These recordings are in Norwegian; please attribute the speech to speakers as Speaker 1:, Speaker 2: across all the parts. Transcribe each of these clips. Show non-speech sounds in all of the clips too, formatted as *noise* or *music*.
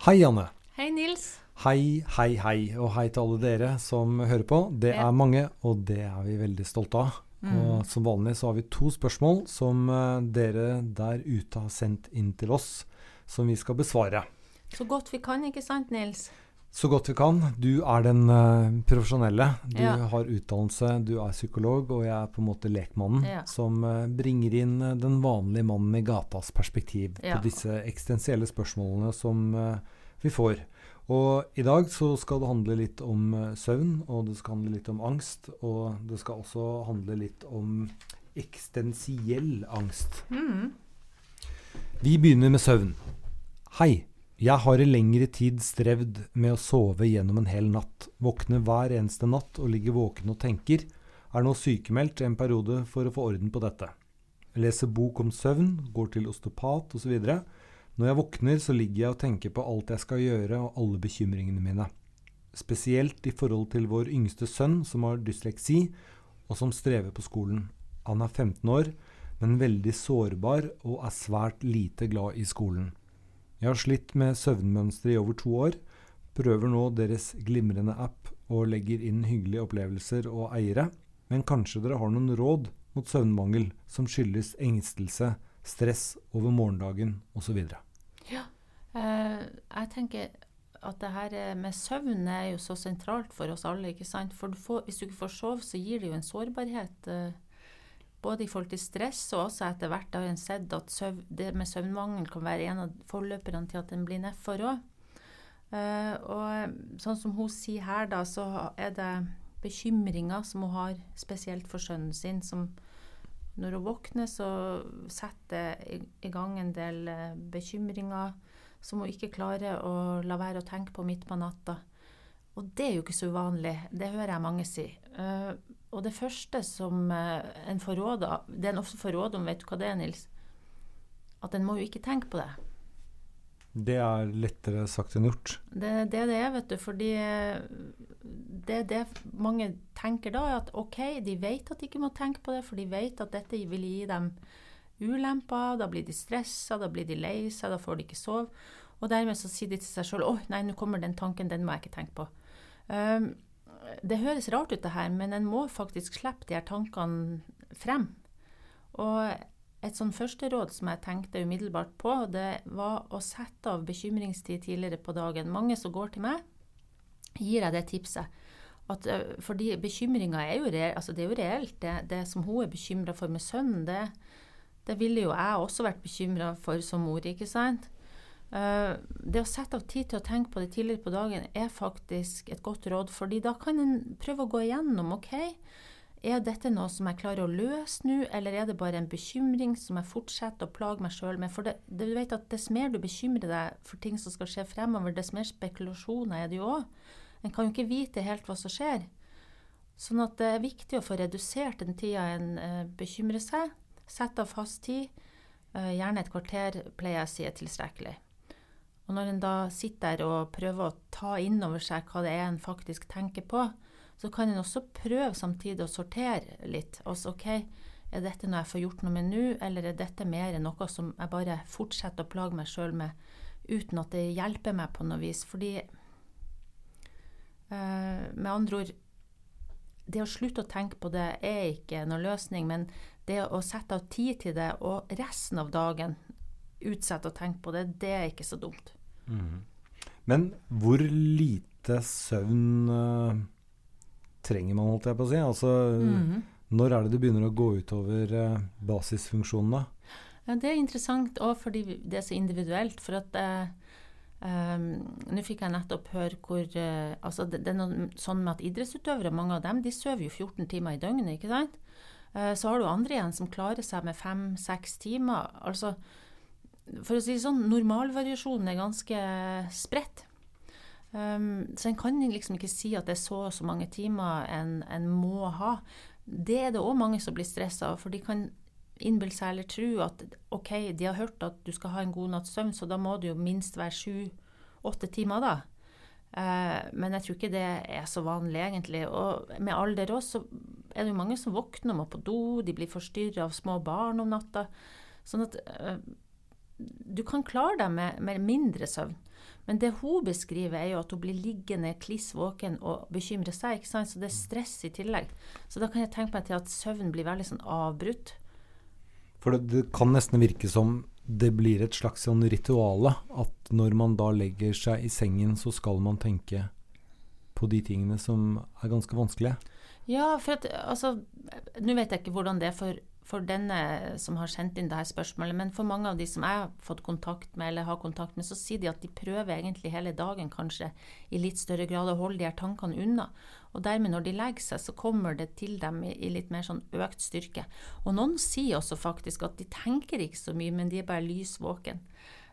Speaker 1: Hei, Anne.
Speaker 2: Hei, Nils.
Speaker 1: Hei, hei, hei, og hei til alle dere som hører på. Det er mange, og det er vi veldig stolte av.
Speaker 2: Mm.
Speaker 1: Og som vanlig så har vi to spørsmål som eh, dere der ute har sendt inn til oss, som vi skal besvare.
Speaker 2: Så godt vi kan, ikke sant, Nils?
Speaker 1: Så godt vi kan. Du er den uh, profesjonelle. Du
Speaker 2: Ja.
Speaker 1: har utdannelse, du er psykolog, og jeg er på en måte lekmannen
Speaker 2: Ja.
Speaker 1: som uh, bringer inn uh, den vanlige mannen i gatas perspektiv
Speaker 2: Ja.
Speaker 1: på disse eksistensielle spørsmålene som vi får. Og i dag så skal det handle litt om søvn, og det skal handle litt om angst, og det skal også handle litt om eksistensiell angst.
Speaker 2: Mm.
Speaker 1: Vi begynner med søvn. Hei. Jeg har i lengre tid strevd med å sove gjennom en hel natt. Våkner hver eneste natt og ligger våken og tenker. Er nå sykemeldt en periode for å få orden på dette. Jeg leser bok om søvn, går til osteopat osv. Når jeg våkner, så ligger jeg og tenker på alt jeg skal gjøre og alle bekymringene mine. Spesielt i forhold til vår yngste sønn som har dysleksi, og som strever på skolen. Han er 15 år, men veldig sårbar og er svært lite glad i skolen. Jeg har slitt med søvnmønstre i over to år, prøver nå deres glimrende app og legger inn hyggelige opplevelser og eiere, men kanskje dere har noen råd mot søvnmangel som skyldes engstelse, stress over morgendagen osv.
Speaker 2: Eh, jeg tenker at det her med søvn er jo så sentralt for oss alle. ikke sant? For du får, hvis du ikke får sove, så gir det jo en sårbarhet. Eh, både i forhold til stress, og også etter hvert har en sett at søv, det med søvnmangel kan være en av forløperne til at den blir nedfor òg. Uh, og sånn som hun sier her, da, så er det bekymringer som hun har spesielt for sønnen sin, som når hun våkner, så setter i, i gang en del eh, bekymringer som hun ikke klarer å la være å tenke på midt på natta. Og det er jo ikke så uvanlig, det hører jeg mange si. Eh, og det første som eh, en får råd av, det en ofte får råd om, vet du hva det er, Nils? At en må jo ikke tenke på det.
Speaker 1: Det er lettere sagt enn gjort.
Speaker 2: Det er det det er, vet du. Fordi eh, det er det mange tenker da, er at OK, de vet at de ikke må tenke på det, for de vet at dette vil gi dem ulemper. Da blir de stressa, da blir de lei seg, da får de ikke sove. Og dermed så sier de til seg sjøl 'Å, nei, nå kommer den tanken, den må jeg ikke tenke på'. Um, det høres rart ut, det her, men en må faktisk slippe de her tankene frem. Og et sånn første råd som jeg tenkte umiddelbart på, det var å sette av bekymringstid tidligere på dagen. Mange som går til meg, gir jeg det tipset. At, fordi bekymringa altså det er jo reelt. Det, det som hun er bekymra for med sønnen, det, det ville jo jeg også vært bekymra for som mor, ikke sant? Uh, det å sette av tid til å tenke på det tidligere på dagen er faktisk et godt råd, fordi da kan en prøve å gå igjennom. ok, er dette noe som jeg klarer å løse nå, eller er det bare en bekymring som jeg fortsetter å plage meg sjøl med? For det, du vet at dess mer du bekymrer deg for ting som skal skje fremover, dess mer spekulasjoner er det jo òg. En kan jo ikke vite helt hva som skjer. Sånn at det er viktig å få redusert den tida en eh, bekymrer seg. Sette av fast tid. Eh, gjerne et kvarter, pleier jeg å si er tilstrekkelig. Og når en da sitter der og prøver å ta inn over seg hva det er en faktisk tenker på, så kan en også prøve samtidig å sortere litt. Altså OK, er dette noe jeg får gjort noe med nå, eller er dette mer noe som jeg bare fortsetter å plage meg sjøl med, uten at det hjelper meg på noe vis? Fordi eh, Med andre ord Det å slutte å tenke på det er ikke noe løsning, men det å sette av tid til det, og resten av dagen utsette å tenke på det, det er ikke så dumt.
Speaker 1: Men hvor lite søvn uh, trenger man, holdt jeg på å si? Altså,
Speaker 2: Mhm.
Speaker 1: Når er det det begynner å gå utover uh, basisfunksjonene?
Speaker 2: Ja, det er interessant òg fordi det er så individuelt. For at uh, um, Nå fikk jeg nettopp høre hvor uh, altså det, det er noe sånn med at idrettsutøvere, mange av dem, de sover jo 14 timer i døgnet, ikke sant? Eh, så har du andre igjen som klarer seg med fem-seks timer. Altså, for å si det sånn, normalvariasjonen er ganske spredt. Um, så en kan liksom ikke si at det er så og så mange timer en, en må ha. Det er det òg mange som blir stressa av, for de kan innbille seg eller tro at ok, de har hørt at du skal ha en god natts søvn, så da må det jo minst være sju-åtte timer, da. Eh, men jeg tror ikke det er så vanlig, egentlig. Og med alder òg, så er det jo mange som våkner og må på do, de blir forstyrra av små barn om natta. Sånn at eh, du kan klare deg med, med mindre søvn. Men det hun beskriver, er jo at hun blir liggende kliss våken og bekymrer seg. ikke sant? Så det er stress i tillegg. Så da kan jeg tenke meg til at søvnen blir veldig sånn avbrutt.
Speaker 1: For det, det kan nesten virke som det blir et slags sånn rituale. At når man da legger seg i sengen, så skal man tenke på de tingene som er ganske vanskelige.
Speaker 2: Ja, for at altså Nå vet jeg ikke hvordan det er for for denne som har sendt inn dette spørsmålet, men for mange av de som jeg har fått kontakt med, eller har kontakt med, så sier de at de prøver egentlig hele dagen kanskje i litt større grad å holde de her tankene unna. Og dermed, når de legger seg, så kommer det til dem i, i litt mer sånn økt styrke. Og noen sier også faktisk at de tenker ikke så mye, men de er bare lys våken.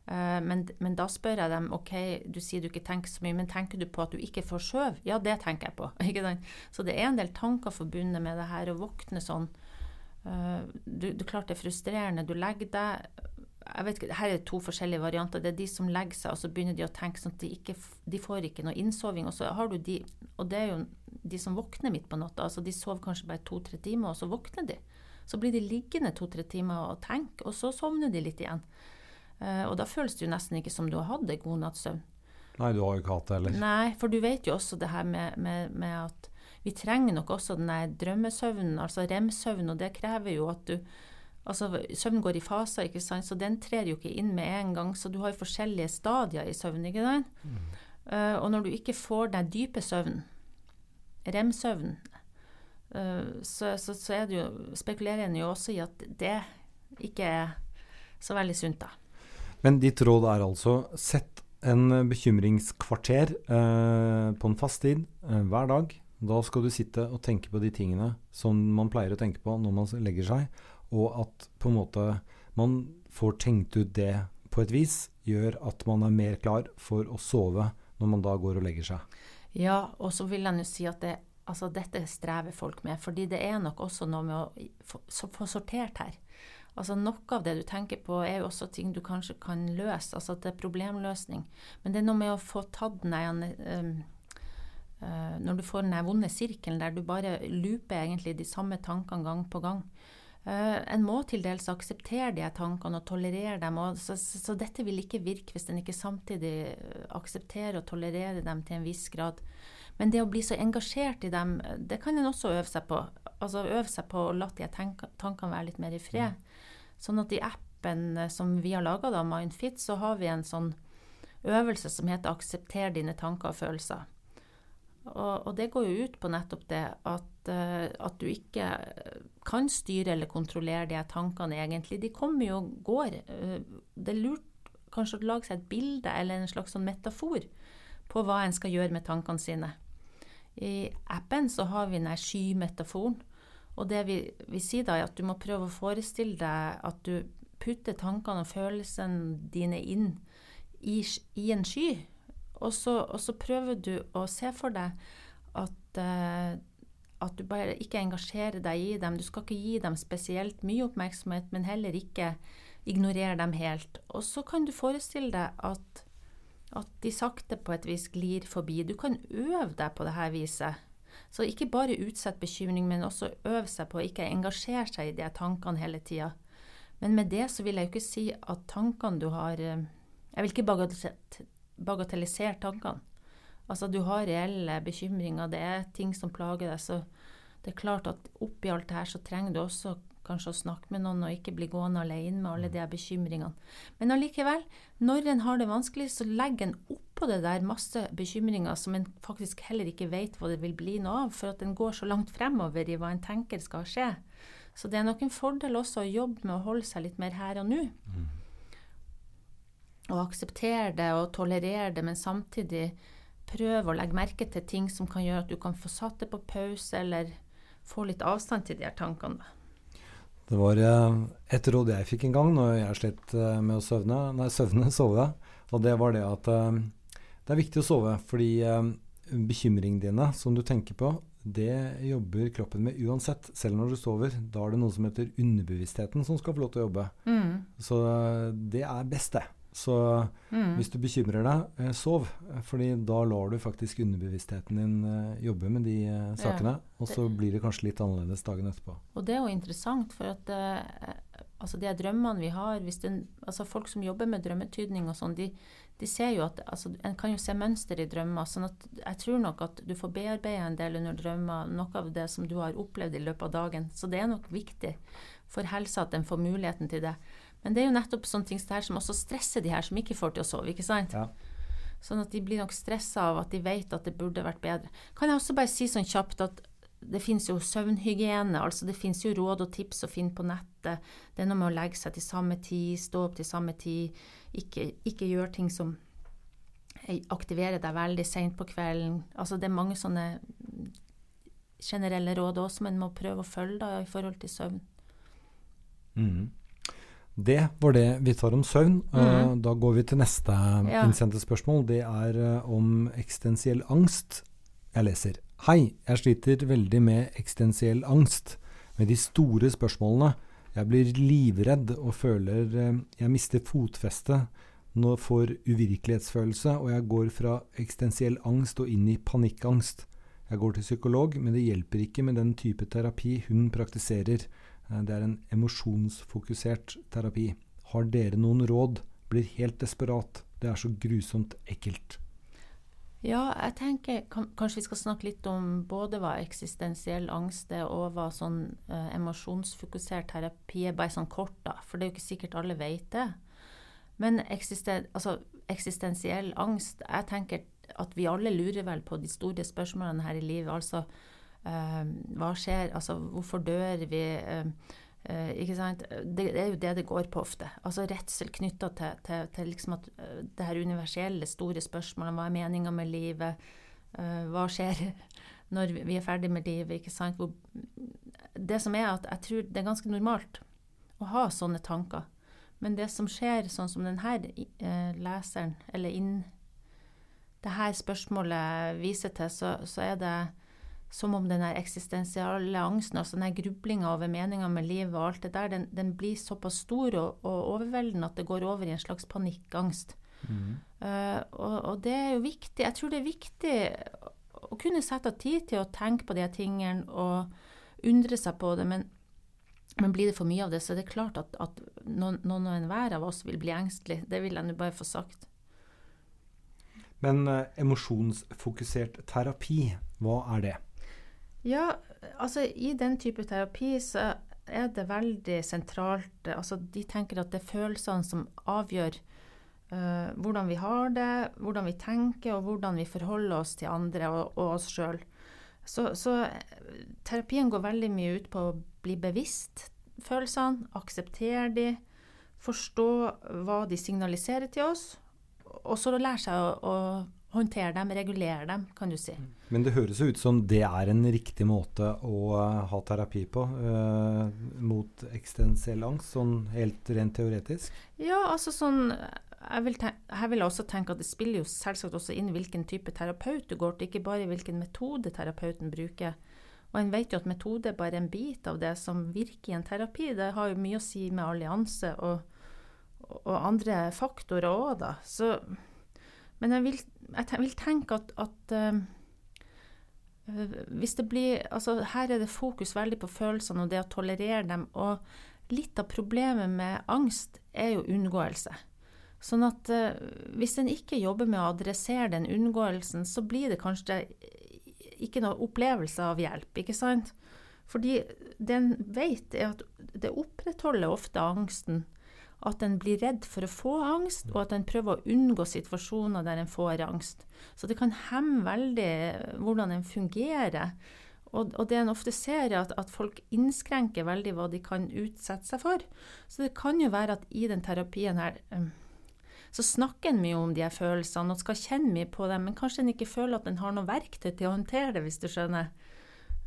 Speaker 2: Uh, men, men, da spør jeg dem ok, du sier du ikke tenker så mye, men tenker du på at du ikke får skjøv? Ja, det tenker jeg på. *laughs* Så det er en del tanker forbundet med det her å våkne sånn du, du klart det er frustrerende. Du legger deg jeg vet ikke, Her er to forskjellige varianter. Det er de som legger seg, og så begynner de å tenke sånn at de, ikke, de får ikke noe innsoving. Og så har du de, og det er jo de som våkner midt på natta. altså De sover kanskje bare to-tre timer, og så våkner de. Så blir de liggende to-tre timer og tenke, og så sovner de litt igjen. Uh, og da føles det jo nesten ikke som du har hatt en god natts søvn.
Speaker 1: Nei, du har jo ikke hatt det heller.
Speaker 2: Nei, for du vet jo også det her med, med, med at vi trenger nok også den drømmesøvnen, altså rem-søvn, og det krever jo at du Altså, søvn går i faser, ikke sant? så den trer jo ikke inn med en gang. Så du har jo forskjellige stadier i søvn. ikke sant? Mm. Uh, og når du ikke får den dype søvnen, rem-søvn, uh, så, så, så, er det jo, spekulerer en jo også i at det ikke er så veldig sunt, da.
Speaker 1: Men ditt råd er altså sett en bekymringskvarter eh, på en fast tid hver dag da skal du sitte og tenke på de tingene som man pleier å tenke på når man legger seg, og at på en måte man får tenkt ut det på et vis, gjør at man er mer klar for å sove når man da går og legger seg.
Speaker 2: Ja, og så vil jeg jo si at det, altså dette strever folk med. fordi det er nok også noe med å få, få sortert her. Altså Noe av det du tenker på, er jo også ting du kanskje kan løse. Altså at det er problemløsning. Men det er noe med å få tatt den um, Uh, når du får den vonde sirkelen der du bare looper egentlig de samme tankene gang på gang. Uh, en må til dels akseptere de tankene og tolerere dem. Og så, så, så, dette vil ikke virke hvis en ikke samtidig eh, aksepterer og tolererer dem til en viss grad. Men det å bli så engasjert i dem, det kan en også øve seg på. Altså øve seg på å la de tankene være litt mer i fred. Mm. Sånn at i appen som vi har laga, Mindfit, så har vi en sånn øvelse som heter 'Aksepter dine tanker og følelser'. Og, og, det går jo ut på nettopp det at, uh, at, du ikke kan styre eller kontrollere de tankene egentlig. De kommer jo og går. Uh, det er lurt kanskje å lage seg et bilde eller en slags sånn metafor på hva en skal gjøre med tankene sine. I appen så har vi denne skymetaforen. Og det vi, vi sier da, er at du må prøve å forestille deg at du putter tankene og følelsene dine inn i, i en sky. Og så, og så, prøver du å se for deg at, uh, at du bare ikke engasjerer deg i dem. Du skal ikke gi dem spesielt mye oppmerksomhet, men heller ikke ignorere dem helt. Og så kan du forestille deg at, at de sakte på et vis glir forbi. Du kan øve deg på dette viset. Så ikke bare utsett bekymring, men også øve seg på å ikke engasjere seg i de tankene hele tida. Men med det så vil jeg jo ikke si at tankene du har eh, Jeg vil ikke bagatellisere tankene. Altså, du har reelle bekymringer, det er ting som plager deg. Så det er klart at oppi alt det her så trenger du også kanskje å snakke med noen og ikke bli gående alene med alle de her bekymringene. Men allikevel, når en har det vanskelig, så legger en oppå det der masse bekymringer som en faktisk heller ikke vet hva det vil bli noe av, for at en går så langt fremover i hva en tenker skal skje. Så det er nok en fordel også å jobbe med å holde seg litt mer her og nå. Mm og akseptere det og tolerere det, men samtidig prøve å legge merke til ting som kan gjøre at du kan få satt det på pause, eller få litt avstand til de her tankene.
Speaker 1: Det var eh, et råd jeg fikk en gang når jeg slet eh, med å søvne, nei, søvne, *laughs* sove. Og det var det at eh, det er viktig å sove, fordi bekymringene dine som du tenker på, det jobber kroppen med uansett, selv når du sover. Da er det noe som heter underbevisstheten som skal få lov til å jobbe. Mm. Så det er best, det. Så mm. hvis du bekymrer deg, eh, sov. fordi da lar du faktisk underbevisstheten din eh, jobbe med de eh, sakene. Ja, og så blir det kanskje litt annerledes dagen etterpå.
Speaker 2: Og det er jo interessant, for at altså de drømmene vi har hvis den, altså Folk som jobber med drømmetydning og sånn, de, de, ser jo at altså, En kan jo se mønster i drømmer. sånn at jeg tror nok at du får bearbeide en del under drømmer, noe av det som du har opplevd i løpet av dagen. Så det er nok viktig for helsa at en får muligheten til det. Men det er jo nettopp sånne ting som også stresser de her som ikke får til å sove. ikke sant? Ja. Sånn at de blir nok stressa av at de vet at det burde vært bedre. Kan jeg også bare si sånn kjapt at det finnes jo søvnhygiene, altså det finnes jo råd og tips å finne på nettet. Det er noe med å legge seg til samme tid, stå opp til samme tid, ikke, ikke gjøre ting som aktiverer deg veldig seint på kvelden. Altså det er mange sånne generelle råd også, men må prøve å følge da, i forhold til søvn.
Speaker 1: Mm. Det var det vi tar om søvn. Mm. Da går vi til neste ja. innsendte spørsmål. Det er uh, om eksistensiell angst. Jeg leser. Hei, jeg sliter veldig med eksistensiell angst. Med de store spørsmålene. Jeg blir livredd og føler uh, jeg mister fotfestet. Nå får uvirkelighetsfølelse, og jeg går fra eksistensiell angst og inn i panikkangst. Jeg går til psykolog, men det hjelper ikke med den type terapi hun praktiserer. Eh, det er en emosjonsfokusert terapi. Har dere noen råd? Blir helt desperat. Det er så grusomt ekkelt.
Speaker 2: Ja, jeg tenker kanskje vi skal snakke litt om både hva eksistensiell angst er, og hva sånn eh, emosjonsfokusert terapi er, bare sånn kort, da. For det er jo ikke sikkert alle vet det. Men eksisten, altså, eksistensiell angst Jeg tenker at vi alle lurer vel på de store spørsmålene her i livet. Altså hva skjer? Altså, hvorfor dør vi? Ehm, eh, ikke sant? Det, det, er jo det det går på ofte. Altså redsel knytta til, til, til liksom at eh, det her universelle, store spørsmålet. Hva er meninga med livet? Eh, hva skjer *laughs* når vi er ferdig med livet? ikke sant? Hvor, det som er at jeg tror det er ganske normalt å ha sånne tanker. Men det som skjer, sånn som denne leseren, eller inn, det her spørsmålet viser til, så, så er det som om den eksistensielle angsten, altså den grublinga over meninga med livet og alt det der, den, den blir såpass stor og, og, overveldende at det går over i en slags panikkangst. Mm. Uh, og, og, det er jo viktig. Jeg tror det er viktig å kunne sette av tid til å tenke på de tingene og undre seg på det, men, men blir det for mye av det, så er det klart at, at noen, noen og enhver av oss vil bli engstelig. Det vil jeg nå bare få sagt.
Speaker 1: Men uh, emosjonsfokusert terapi, hva er det?
Speaker 2: Ja, altså i den type terapi så er det veldig sentralt Altså de tenker at det er følelsene som avgjør uh, hvordan vi har det, hvordan vi tenker og hvordan vi forholder oss til andre og, og oss sjøl. Så, så, terapien går veldig mye ut på å bli bevisst følelsene, akseptere de, forstå hva de signaliserer til oss, og så lære seg å, å håndtere dem, regulere dem, kan du si.
Speaker 1: Men det høres jo ut som det er en riktig måte å uh, ha terapi på uh, mot eksistensiell angst, sånn helt rent teoretisk?
Speaker 2: Ja, altså sånn jeg vil, jeg vil, også tenke at det spiller jo selvsagt også inn hvilken type terapeut du går til, ikke bare hvilken metode terapeuten bruker. Og en vet jo at metode er bare en bit av det som virker i en terapi. Det har jo mye å si med allianse og, og andre faktorer òg, da. Så men jeg vil, jeg vil tenke at, at uh, hvis det blir Altså, her er det fokus veldig på følelsene og det å tolerere dem. Og litt av problemet med angst er jo unngåelse. Sånn at uh, hvis en ikke jobber med å adressere den unngåelsen, så blir det kanskje ikke noe opplevelse av hjelp, ikke sant? Fordi det en vet, er at det opprettholder ofte angsten at en blir redd for å få angst, og at en prøver å unngå situasjoner der en får angst. Så det kan hemme veldig hvordan en fungerer. Og, og det en ofte ser, er at, at, folk innskrenker veldig hva de kan utsette seg for. Så det kan jo være at i den terapien her um, så snakker en mye om de her følelsene og skal kjenne mye på dem, men kanskje en ikke føler at en har noe verktøy til å håndtere det, hvis du skjønner.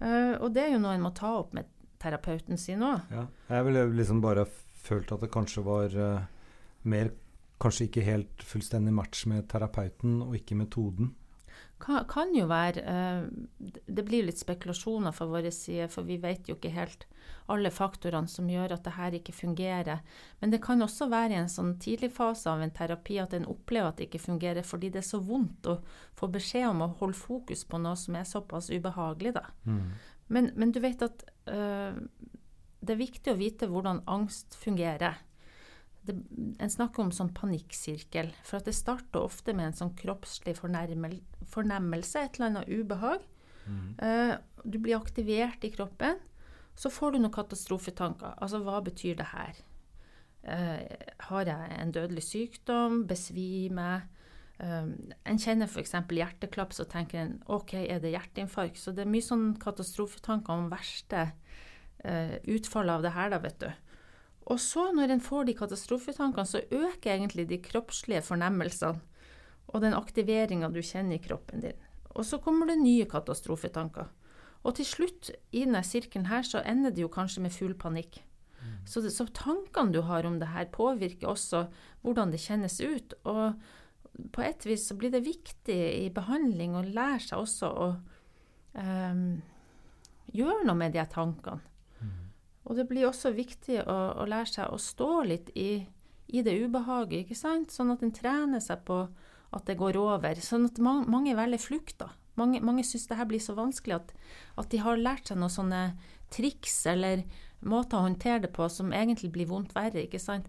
Speaker 2: Uh, og det er jo noe en må ta opp med terapeuten sin òg.
Speaker 1: Ja, jeg vil liksom bare følt at det kanskje var uh, mer Kanskje ikke helt fullstendig match med terapeuten og ikke metoden?
Speaker 2: Kan, kan jo være. Uh, det blir litt spekulasjoner fra vår side, for vi vet jo ikke helt alle faktorene som gjør at det her ikke fungerer. Men det kan også være i en sånn tidlig fase av en terapi at en opplever at det ikke fungerer fordi det er så vondt å få beskjed om å holde fokus på noe som er såpass ubehagelig, da. Mm. Men, men, du vet at uh, det er viktig å vite hvordan angst fungerer. Det, en snakker om sånn panikksirkel, for at det starter ofte med en sånn kroppslig fornemmelse, et eller annet ubehag. Mm. Uh, du blir aktivert i kroppen. Så får du noen katastrofetanker. Altså, hva betyr det her? Uh, har jeg en dødelig sykdom? Besvimer? Um, en kjenner f.eks. hjerteklapp, så tenker en OK, er det hjerteinfarkt? Så det er mye sånn katastrofetanker om verste uh, utfallet av det her, da, vet du. Og så, når en får de katastrofetankene, så øker egentlig de kroppslige fornemmelsene og den aktiveringa du kjenner i kroppen din. Og så kommer det nye katastrofetanker. Og til slutt, i denne sirkelen her, så ender det jo kanskje med full panikk. Mm. Så, det, så, tankene du har om det her, påvirker også hvordan det kjennes ut. Og på et vis så blir det viktig i behandling å lære seg også å um, gjøre noe med de tankene. Og det blir også viktig å, å lære seg å stå litt i, i, det ubehaget, ikke sant? Sånn at en trener seg på at det går over. Sånn at mange, mange velger flukt, da. Mange, mange syns det her blir så vanskelig at, at, de har lært seg noen sånne triks eller måter å håndtere det på som egentlig blir vondt verre, ikke sant.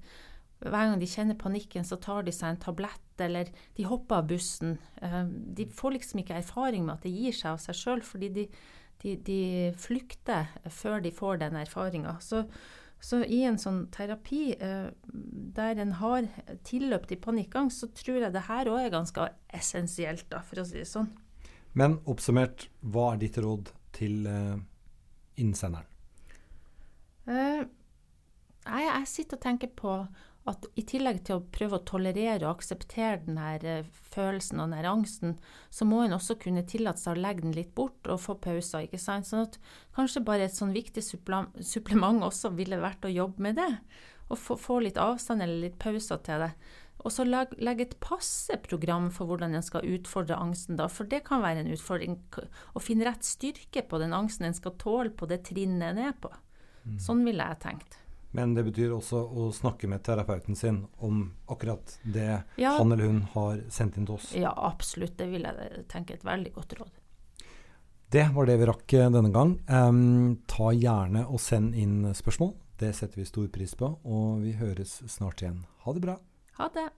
Speaker 2: Hver gang de kjenner panikken, så tar de seg en tablett, eller de hopper av bussen. Eh, de får liksom ikke erfaring med at det gir seg av seg sjøl, fordi de, de, de flykter før de får den erfaringa. Så, så, i en sånn terapi eh, der en har tilløp til panikkangst, så tror jeg det her òg er ganske essensielt, da, for å si det sånn.
Speaker 1: Men oppsummert, hva er ditt råd til eh, innsenderen?
Speaker 2: Eh, jeg, jeg sitter og tenker på at i tillegg til å prøve å tolerere og akseptere denne eh, følelsen og denne angsten, så må en også kunne tillate seg å legge den litt bort og få pauser. ikke sant? Sånn at kanskje bare et sånn viktig supplement også ville vært å jobbe med det. Og få, få litt avstand eller litt pauser til det. Og så legge leg et passe program for hvordan en skal utfordre angsten, da. For det kan være en utfordring å finne rett styrke på den angsten en skal tåle på det trinnet en er på. Mm. Sånn ville jeg tenkt.
Speaker 1: Men det betyr også å snakke med terapeuten sin om akkurat det ja. han eller hun har sendt inn til oss.
Speaker 2: Ja, absolutt. Det vil jeg tenke et veldig godt råd.
Speaker 1: Det var det vi rakk eh, denne gang. Um, ta gjerne og send inn spørsmål. Det setter vi stor pris på. Og vi høres snart igjen. Ha det bra.
Speaker 2: Ha det.